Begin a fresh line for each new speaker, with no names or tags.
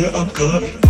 yeah, I'm good.